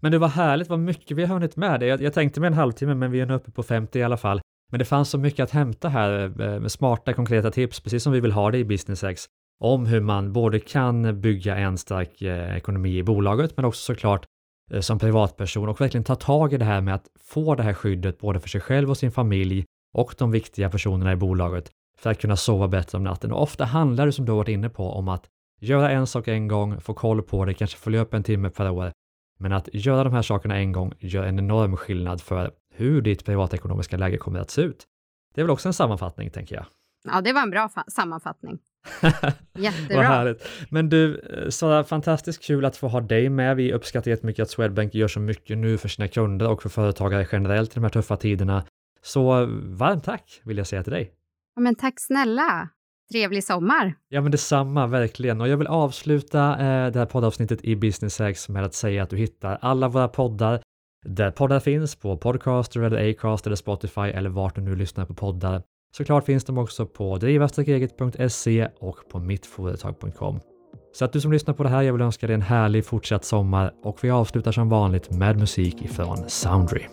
Men det var härligt vad mycket vi har hunnit med. Jag, jag tänkte med en halvtimme, men vi är nu uppe på 50 i alla fall. Men det fanns så mycket att hämta här eh, med smarta konkreta tips, precis som vi vill ha det i BusinessX om hur man både kan bygga en stark eh, ekonomi i bolaget men också såklart eh, som privatperson och verkligen ta tag i det här med att få det här skyddet både för sig själv och sin familj och de viktiga personerna i bolaget för att kunna sova bättre om natten. Och ofta handlar det som du har varit inne på om att göra en sak en gång, få koll på det, kanske följa upp en timme per år. Men att göra de här sakerna en gång gör en enorm skillnad för hur ditt privatekonomiska läge kommer att se ut. Det är väl också en sammanfattning, tänker jag. Ja, det var en bra sammanfattning. Jättebra. Vad härligt. Men du, Sara, fantastiskt kul att få ha dig med. Vi uppskattar jättemycket att Swedbank gör så mycket nu för sina kunder och för företagare generellt i de här tuffa tiderna. Så varmt tack vill jag säga till dig. Ja, men tack snälla. Trevlig sommar! Ja, men detsamma, verkligen. Och jag vill avsluta eh, det här poddavsnittet i Business X med att säga att du hittar alla våra poddar där poddar finns, på Podcaster eller Acast eller Spotify eller vart du nu lyssnar på poddar. Såklart finns de också på driva-eget.se och på mittföretag.com. Så att du som lyssnar på det här, jag vill önska dig en härlig fortsatt sommar och vi avslutar som vanligt med musik ifrån Soundry.